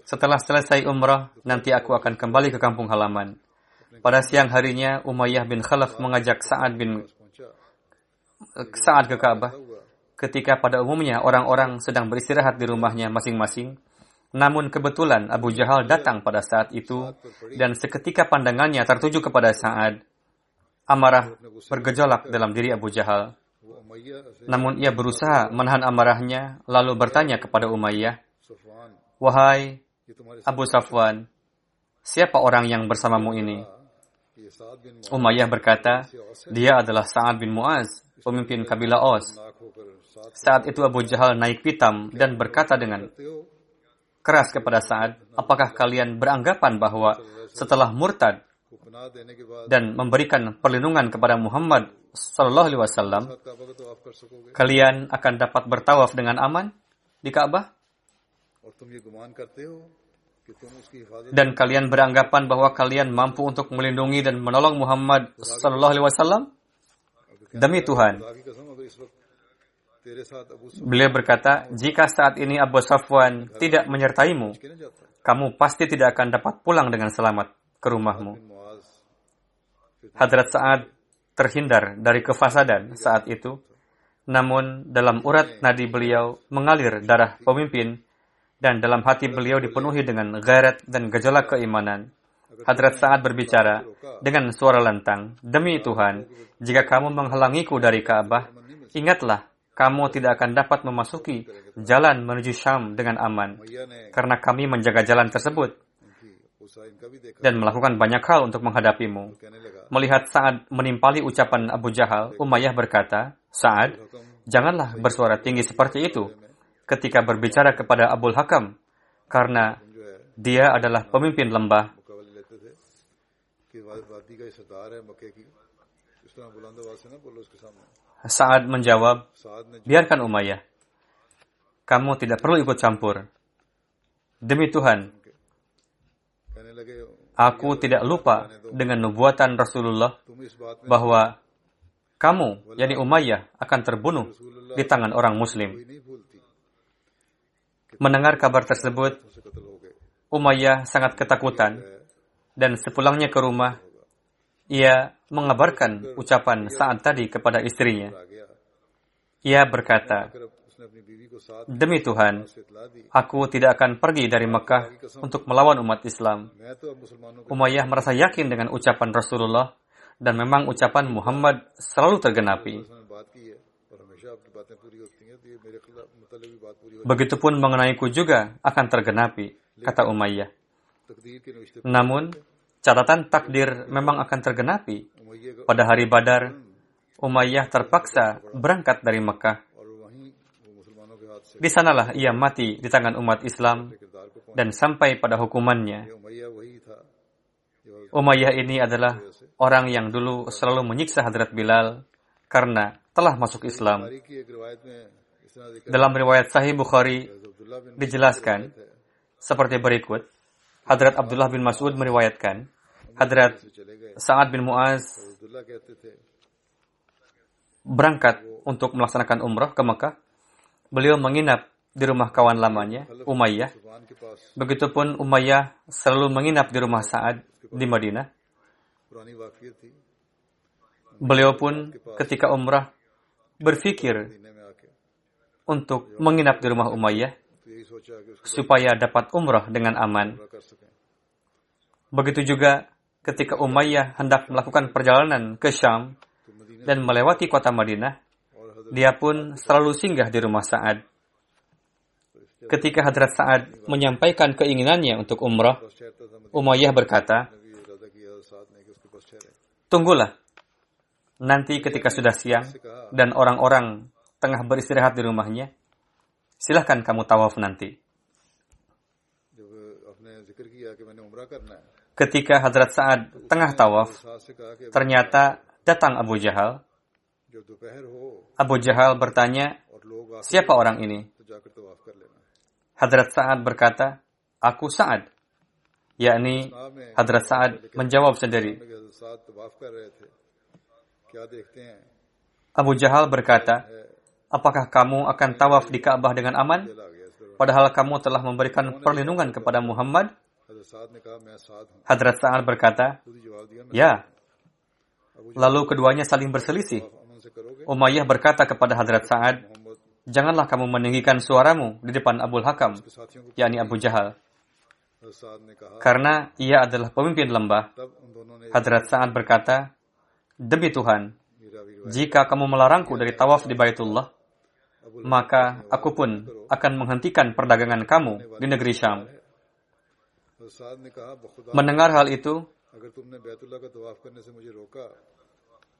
Setelah selesai umrah, nanti aku akan kembali ke kampung halaman. Pada siang harinya, Umayyah bin Khalaf mengajak Sa'ad bin eh, Sa'ad ke Ka'bah. Ketika pada umumnya orang-orang sedang beristirahat di rumahnya masing-masing, namun kebetulan Abu Jahal datang pada saat itu dan seketika pandangannya tertuju kepada Sa'ad. Amarah bergejolak dalam diri Abu Jahal. Namun ia berusaha menahan amarahnya lalu bertanya kepada Umayyah, Wahai Abu Safwan, siapa orang yang bersamamu ini? Umayyah berkata, dia adalah Sa'ad bin Mu'az, pemimpin kabilah Aus. Saat itu Abu Jahal naik pitam dan berkata dengan keras kepada Sa'ad, apakah kalian beranggapan bahwa setelah murtad dan memberikan perlindungan kepada Muhammad Shallallahu Alaihi Wasallam, kalian akan dapat bertawaf dengan aman di Ka'bah? Dan kalian beranggapan bahwa kalian mampu untuk melindungi dan menolong Muhammad Shallallahu Alaihi Wasallam? Demi Tuhan, beliau berkata, jika saat ini Abu Safwan tidak menyertaimu, kamu pasti tidak akan dapat pulang dengan selamat ke rumahmu. Hadrat Sa'ad terhindar dari kefasadan saat itu, namun dalam urat nadi beliau mengalir darah pemimpin dan dalam hati beliau dipenuhi dengan garet dan gejolak keimanan. Hadrat saat berbicara dengan suara lantang, Demi Tuhan, jika kamu menghalangiku dari Ka'bah, ingatlah kamu tidak akan dapat memasuki jalan menuju Syam dengan aman, karena kami menjaga jalan tersebut dan melakukan banyak hal untuk menghadapimu melihat Sa'ad menimpali ucapan Abu Jahal, Umayyah berkata, Sa'ad, janganlah bersuara tinggi seperti itu ketika berbicara kepada Abu Hakam, karena dia adalah pemimpin lembah. Sa'ad menjawab, biarkan Umayyah. Kamu tidak perlu ikut campur. Demi Tuhan, aku tidak lupa dengan nubuatan Rasulullah bahwa kamu, yakni Umayyah, akan terbunuh di tangan orang Muslim. Mendengar kabar tersebut, Umayyah sangat ketakutan dan sepulangnya ke rumah, ia mengabarkan ucapan saat tadi kepada istrinya. Ia berkata, Demi Tuhan, aku tidak akan pergi dari Mekah untuk melawan umat Islam. Umayyah merasa yakin dengan ucapan Rasulullah dan memang ucapan Muhammad selalu tergenapi. Begitupun mengenai ku juga akan tergenapi, kata Umayyah. Namun, catatan takdir memang akan tergenapi. Pada hari Badar, Umayyah terpaksa berangkat dari Mekah. Di sanalah ia mati di tangan umat Islam dan sampai pada hukumannya. Umayyah ini adalah orang yang dulu selalu menyiksa Hadrat Bilal karena telah masuk Islam. Dalam riwayat Sahih Bukhari dijelaskan seperti berikut. Hadrat Abdullah bin Mas'ud meriwayatkan, Hadrat Sa'ad bin Mu'az berangkat untuk melaksanakan umrah ke Mekah beliau menginap di rumah kawan lamanya, Umayyah. Begitupun Umayyah selalu menginap di rumah Sa'ad di Madinah. Beliau pun ketika umrah berfikir untuk menginap di rumah Umayyah supaya dapat umrah dengan aman. Begitu juga ketika Umayyah hendak melakukan perjalanan ke Syam dan melewati kota Madinah, dia pun selalu singgah di rumah Sa'ad. Ketika Hadrat Sa'ad menyampaikan keinginannya untuk umrah, Umayyah berkata, Tunggulah, nanti ketika sudah siang dan orang-orang tengah beristirahat di rumahnya, silahkan kamu tawaf nanti. Ketika Hadrat Sa'ad tengah tawaf, ternyata datang Abu Jahal Abu Jahal bertanya, siapa orang ini? Hadrat Sa'ad berkata, aku Sa'ad. Yakni Hadrat Sa'ad menjawab sendiri. Abu Jahal berkata, apakah kamu akan tawaf di Ka'bah dengan aman? Padahal kamu telah memberikan perlindungan kepada Muhammad. Hadrat Sa'ad berkata, ya. Lalu keduanya saling berselisih. Umayyah berkata kepada Hadrat Sa'ad, Janganlah kamu meninggikan suaramu di depan Abu Hakam, yakni Abu Jahal. Karena ia adalah pemimpin lembah. Hadrat Sa'ad berkata, Demi Tuhan, jika kamu melarangku dari tawaf di Baitullah, maka aku pun akan menghentikan perdagangan kamu di negeri Syam. Mendengar hal itu,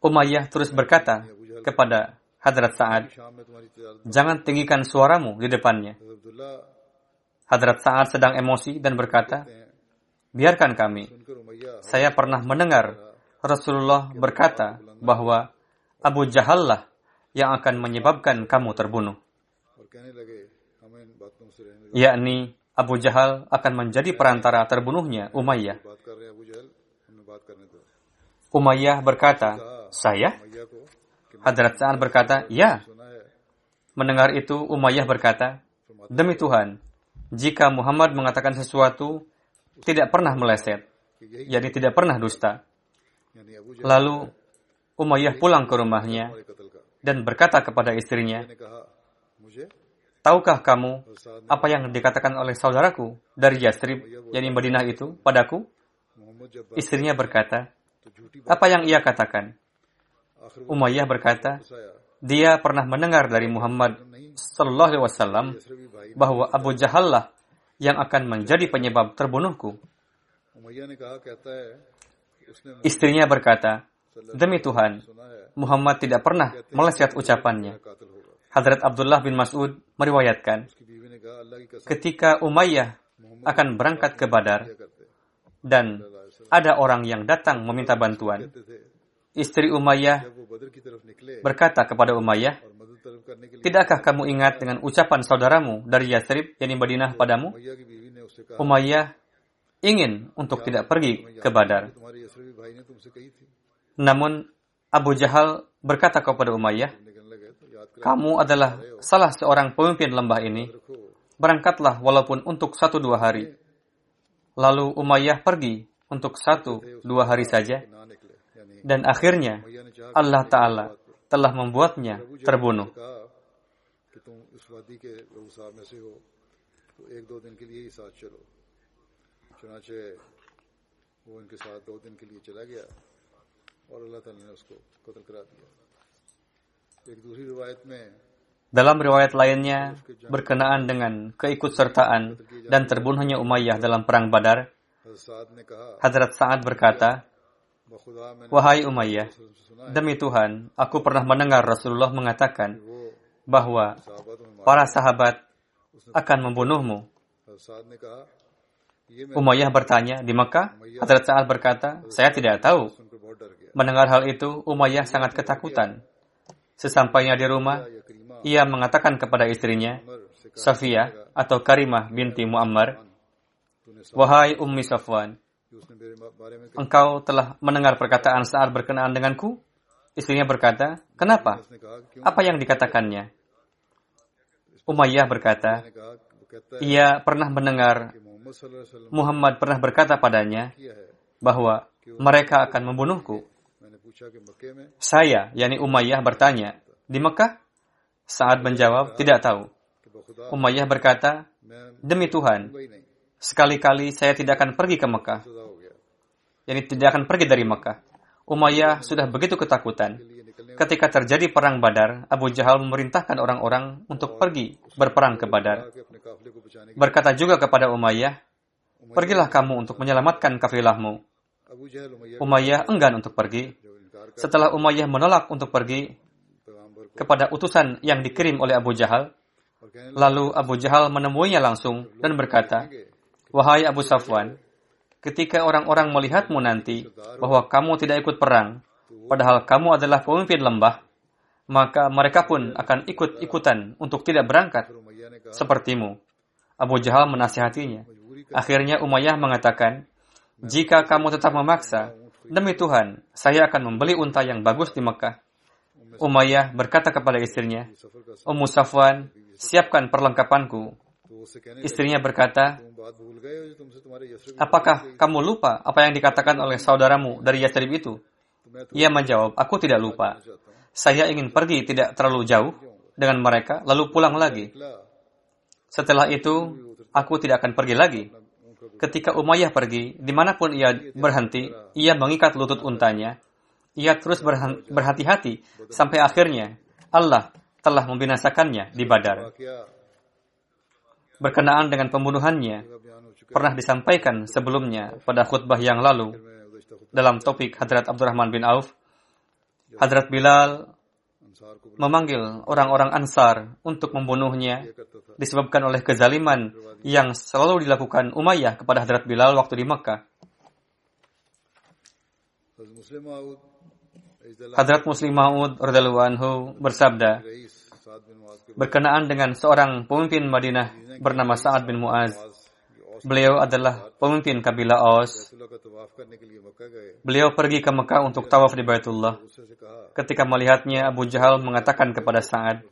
Umayyah terus berkata kepada Hadrat Sa'ad, jangan tinggikan suaramu di depannya. Hadrat Sa'ad sedang emosi dan berkata, biarkan kami. Saya pernah mendengar Rasulullah berkata bahwa Abu Jahal lah yang akan menyebabkan kamu terbunuh. Yakni Abu Jahal akan menjadi perantara terbunuhnya Umayyah. Umayyah berkata, saya? Hadrat Sa'ad berkata, ya. Mendengar itu, Umayyah berkata, demi Tuhan, jika Muhammad mengatakan sesuatu tidak pernah meleset, yakni tidak pernah dusta. Lalu Umayyah pulang ke rumahnya dan berkata kepada istrinya, Tahukah kamu apa yang dikatakan oleh saudaraku dari Yastrib, yakni Madinah itu, padaku? Istrinya berkata, apa yang ia katakan? Umayyah berkata, dia pernah mendengar dari Muhammad Sallallahu Alaihi Wasallam bahwa Abu Jahal lah yang akan menjadi penyebab terbunuhku. Istrinya berkata, demi Tuhan, Muhammad tidak pernah meleset ucapannya. Hadrat Abdullah bin Mas'ud meriwayatkan, ketika Umayyah akan berangkat ke Badar, dan ada orang yang datang meminta bantuan, istri Umayyah berkata kepada Umayyah, Tidakkah kamu ingat dengan ucapan saudaramu dari Yathrib, yang Madinah padamu? Umayyah ingin untuk tidak pergi ke Badar. Namun Abu Jahal berkata kepada Umayyah, kamu adalah salah seorang pemimpin lembah ini. Berangkatlah walaupun untuk satu dua hari. Lalu Umayyah pergi untuk satu dua hari saja. Dan akhirnya Allah Ta'ala telah membuatnya terbunuh. Dalam riwayat lainnya, berkenaan dengan keikutsertaan dan terbunuhnya Umayyah dalam perang Badar, Hadrat Sa'ad berkata, Wahai Umayyah, demi Tuhan, aku pernah mendengar Rasulullah mengatakan bahwa para sahabat akan membunuhmu. Umayyah bertanya, di Mekah? Hadrat Sa'ad berkata, saya tidak tahu. Mendengar hal itu, Umayyah sangat ketakutan. Sesampainya di rumah, ia mengatakan kepada istrinya, Safia atau Karimah binti Muammar, Wahai Ummi Safwan, engkau telah mendengar perkataan saat berkenaan denganku? Istrinya berkata, kenapa? Apa yang dikatakannya? Umayyah berkata, ia pernah mendengar Muhammad pernah berkata padanya bahwa mereka akan membunuhku. Saya, yakni Umayyah bertanya, di Mekah? Saat menjawab, tidak tahu. Umayyah berkata, demi Tuhan, sekali-kali saya tidak akan pergi ke Mekah. Yani tidak akan pergi dari Mekah. Umayyah sudah begitu ketakutan. Ketika terjadi perang Badar, Abu Jahal memerintahkan orang-orang untuk pergi berperang ke Badar. Berkata juga kepada Umayyah, pergilah kamu untuk menyelamatkan kafilahmu. Umayyah enggan untuk pergi. Setelah Umayyah menolak untuk pergi kepada utusan yang dikirim oleh Abu Jahal, lalu Abu Jahal menemuinya langsung dan berkata, Wahai Abu Safwan, ketika orang-orang melihatmu nanti bahwa kamu tidak ikut perang, padahal kamu adalah pemimpin lembah, maka mereka pun akan ikut-ikutan untuk tidak berangkat sepertimu. Abu Jahal menasihatinya. Akhirnya Umayyah mengatakan, jika kamu tetap memaksa, Demi Tuhan, saya akan membeli unta yang bagus di Mekah. Umayyah berkata kepada istrinya, Ummu Safwan, siapkan perlengkapanku. Istrinya berkata, Apakah kamu lupa apa yang dikatakan oleh saudaramu dari Yathrib itu? Ia menjawab, aku tidak lupa. Saya ingin pergi tidak terlalu jauh dengan mereka, lalu pulang lagi. Setelah itu, aku tidak akan pergi lagi. Ketika Umayyah pergi, di mana pun ia berhenti, ia mengikat lutut untanya. Ia terus berhati-hati sampai akhirnya Allah telah membinasakannya di Badar. Berkenaan dengan pembunuhannya, pernah disampaikan sebelumnya pada khutbah yang lalu dalam topik Hadrat Abdurrahman bin Auf. Hadrat Bilal memanggil orang-orang Ansar untuk membunuhnya disebabkan oleh kezaliman yang selalu dilakukan Umayyah kepada Hadrat Bilal waktu di Makkah. Hadrat Muslim Maud anhu bersabda berkenaan dengan seorang pemimpin Madinah bernama Sa'ad bin Muaz. Beliau adalah pemimpin kabilah Aus. Beliau pergi ke Mekah untuk tawaf di Baitullah. Ketika melihatnya, Abu Jahal mengatakan kepada Sa'ad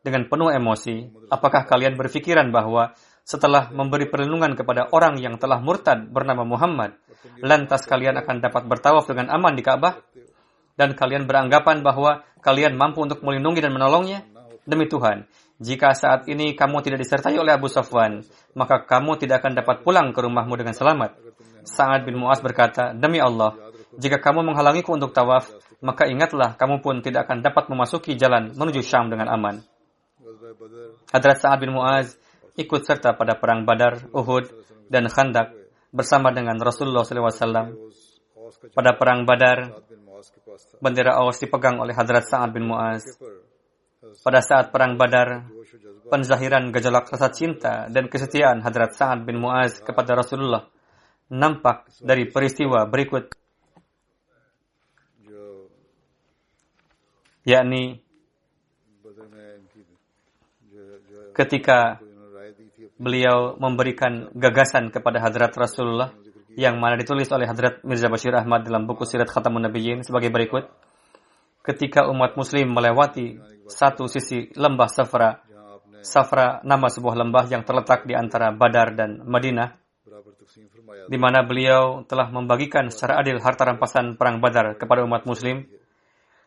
dengan penuh emosi, apakah kalian berpikiran bahwa setelah memberi perlindungan kepada orang yang telah murtad bernama Muhammad, lantas kalian akan dapat bertawaf dengan aman di Ka'bah? Dan kalian beranggapan bahwa kalian mampu untuk melindungi dan menolongnya? Demi Tuhan, jika saat ini kamu tidak disertai oleh Abu Safwan, maka kamu tidak akan dapat pulang ke rumahmu dengan selamat. Sa'ad bin Mu'az berkata, Demi Allah, jika kamu menghalangiku untuk tawaf, maka ingatlah kamu pun tidak akan dapat memasuki jalan menuju Syam dengan aman. Hadrat Sa'ad bin Mu'az ikut serta pada perang Badar, Uhud, dan Khandak bersama dengan Rasulullah SAW. Pada perang Badar, bendera Aus dipegang oleh Hadrat Sa'ad bin Mu'az. Pada saat perang Badar, penzahiran gejolak rasa cinta dan kesetiaan Hadrat Sa'ad bin Mu'az kepada Rasulullah nampak dari peristiwa berikut. Yakni ketika beliau memberikan gagasan kepada Hadrat Rasulullah yang mana ditulis oleh Hadrat Mirza Bashir Ahmad dalam buku Sirat Khatamun Nabiyyin sebagai berikut. Ketika umat muslim melewati satu sisi lembah Safra. Safra nama sebuah lembah yang terletak di antara Badar dan Madinah, di mana beliau telah membagikan secara adil harta rampasan perang Badar kepada umat muslim.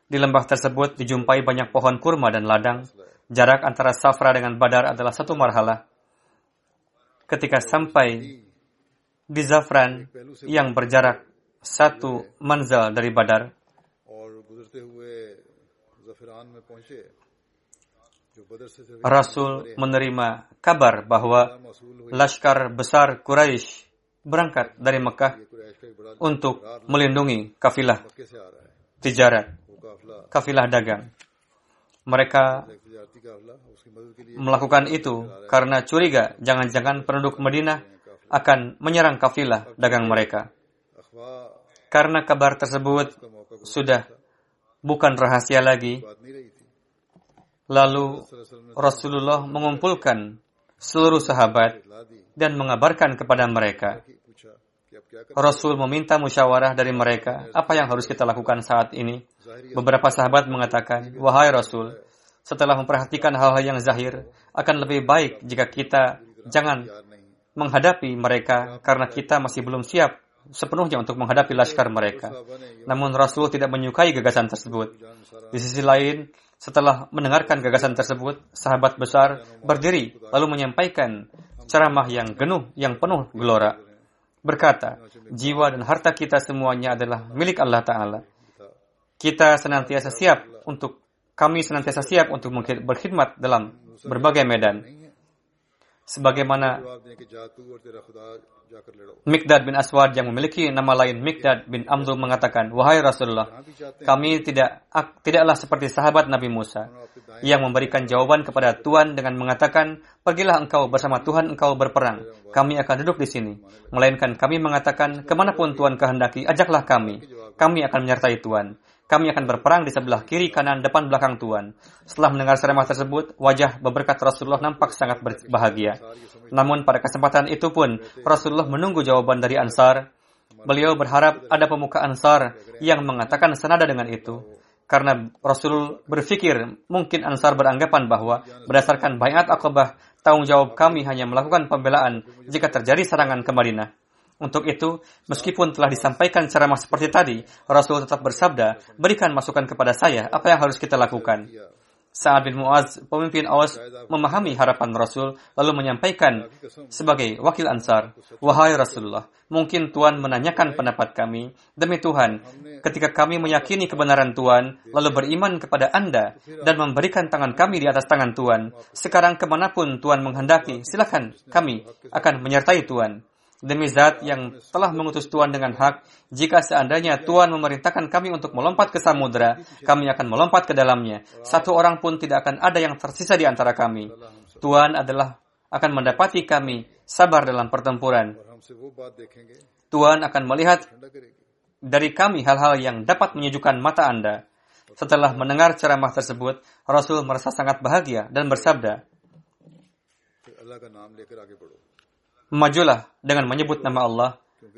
Di lembah tersebut dijumpai banyak pohon kurma dan ladang. Jarak antara Safra dengan Badar adalah satu marhalah. Ketika sampai di Zafran yang berjarak satu manzal dari Badar, Rasul menerima kabar bahwa laskar besar Quraisy berangkat dari Mekah untuk melindungi kafilah tijarat, kafilah dagang. Mereka melakukan itu karena curiga jangan-jangan penduduk Madinah akan menyerang kafilah dagang mereka. Karena kabar tersebut sudah bukan rahasia lagi. Lalu Rasulullah mengumpulkan seluruh sahabat dan mengabarkan kepada mereka. Rasul meminta musyawarah dari mereka, apa yang harus kita lakukan saat ini? Beberapa sahabat mengatakan, "Wahai Rasul, setelah memperhatikan hal-hal yang zahir, akan lebih baik jika kita jangan menghadapi mereka karena kita masih belum siap sepenuhnya untuk menghadapi laskar mereka. Namun Rasul tidak menyukai gagasan tersebut. Di sisi lain, setelah mendengarkan gagasan tersebut, sahabat besar berdiri lalu menyampaikan ceramah yang genuh, yang penuh gelora. Berkata, jiwa dan harta kita semuanya adalah milik Allah Ta'ala. Kita senantiasa siap untuk, kami senantiasa siap untuk berkhidmat dalam berbagai medan. Sebagaimana Mikdad bin Aswad yang memiliki nama lain Mikdad bin Amru mengatakan, Wahai Rasulullah, kami tidak tidaklah seperti sahabat Nabi Musa yang memberikan jawaban kepada Tuhan dengan mengatakan, Pergilah engkau bersama Tuhan engkau berperang, kami akan duduk di sini. Melainkan kami mengatakan, ke mana pun Tuhan kehendaki, ajaklah kami, kami akan menyertai Tuhan. Kami akan berperang di sebelah kiri, kanan, depan, belakang Tuhan. Setelah mendengar ceramah tersebut, wajah beberkat Rasulullah nampak sangat bahagia. Namun pada kesempatan itu pun, Rasulullah menunggu jawaban dari Ansar. Beliau berharap ada pemuka Ansar yang mengatakan senada dengan itu. karena Rasul berpikir mungkin Ansar beranggapan bahwa berdasarkan bayat akobah tanggung jawab kami hanya melakukan pembelaan jika terjadi serangan ke Madinah. Untuk itu, meskipun telah disampaikan ceramah seperti tadi, Rasul tetap bersabda, berikan masukan kepada saya, apa yang harus kita lakukan. Sa'ad bin Mu'az, pemimpin Awas, memahami harapan Rasul, lalu menyampaikan sebagai wakil Ansar, Wahai Rasulullah, mungkin Tuhan menanyakan pendapat kami. Demi Tuhan, ketika kami meyakini kebenaran Tuhan, lalu beriman kepada Anda, dan memberikan tangan kami di atas tangan Tuhan, sekarang ke mana pun Tuhan menghendaki, silakan kami akan menyertai Tuhan. Demi zat yang telah mengutus Tuhan dengan hak, jika seandainya Tuhan memerintahkan kami untuk melompat ke samudera, kami akan melompat ke dalamnya. Satu orang pun tidak akan ada yang tersisa di antara kami. Tuhan adalah akan mendapati kami sabar dalam pertempuran. Tuhan akan melihat dari kami hal-hal yang dapat menyejukkan mata Anda. Setelah mendengar ceramah tersebut, Rasul merasa sangat bahagia dan bersabda, Majulah dengan menyebut nama Allah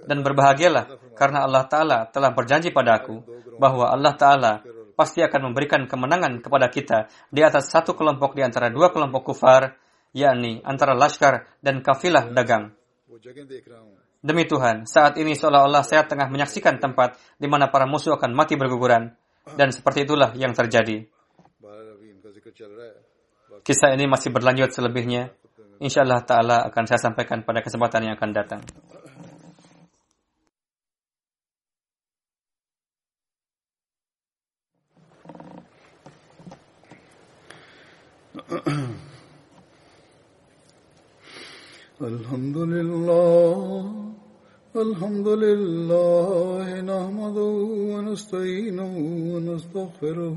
dan berbahagialah karena Allah Ta'ala telah berjanji padaku bahwa Allah Ta'ala pasti akan memberikan kemenangan kepada kita di atas satu kelompok di antara dua kelompok kufar, yakni antara laskar dan kafilah dagang. Demi Tuhan, saat ini seolah-olah saya tengah menyaksikan tempat di mana para musuh akan mati berguguran. Dan seperti itulah yang terjadi. Kisah ini masih berlanjut selebihnya. Insya Allah Ta'ala akan saya sampaikan pada kesempatan yang akan datang. الحمد لله الحمد لله نحمده ونستعينه ونستغفره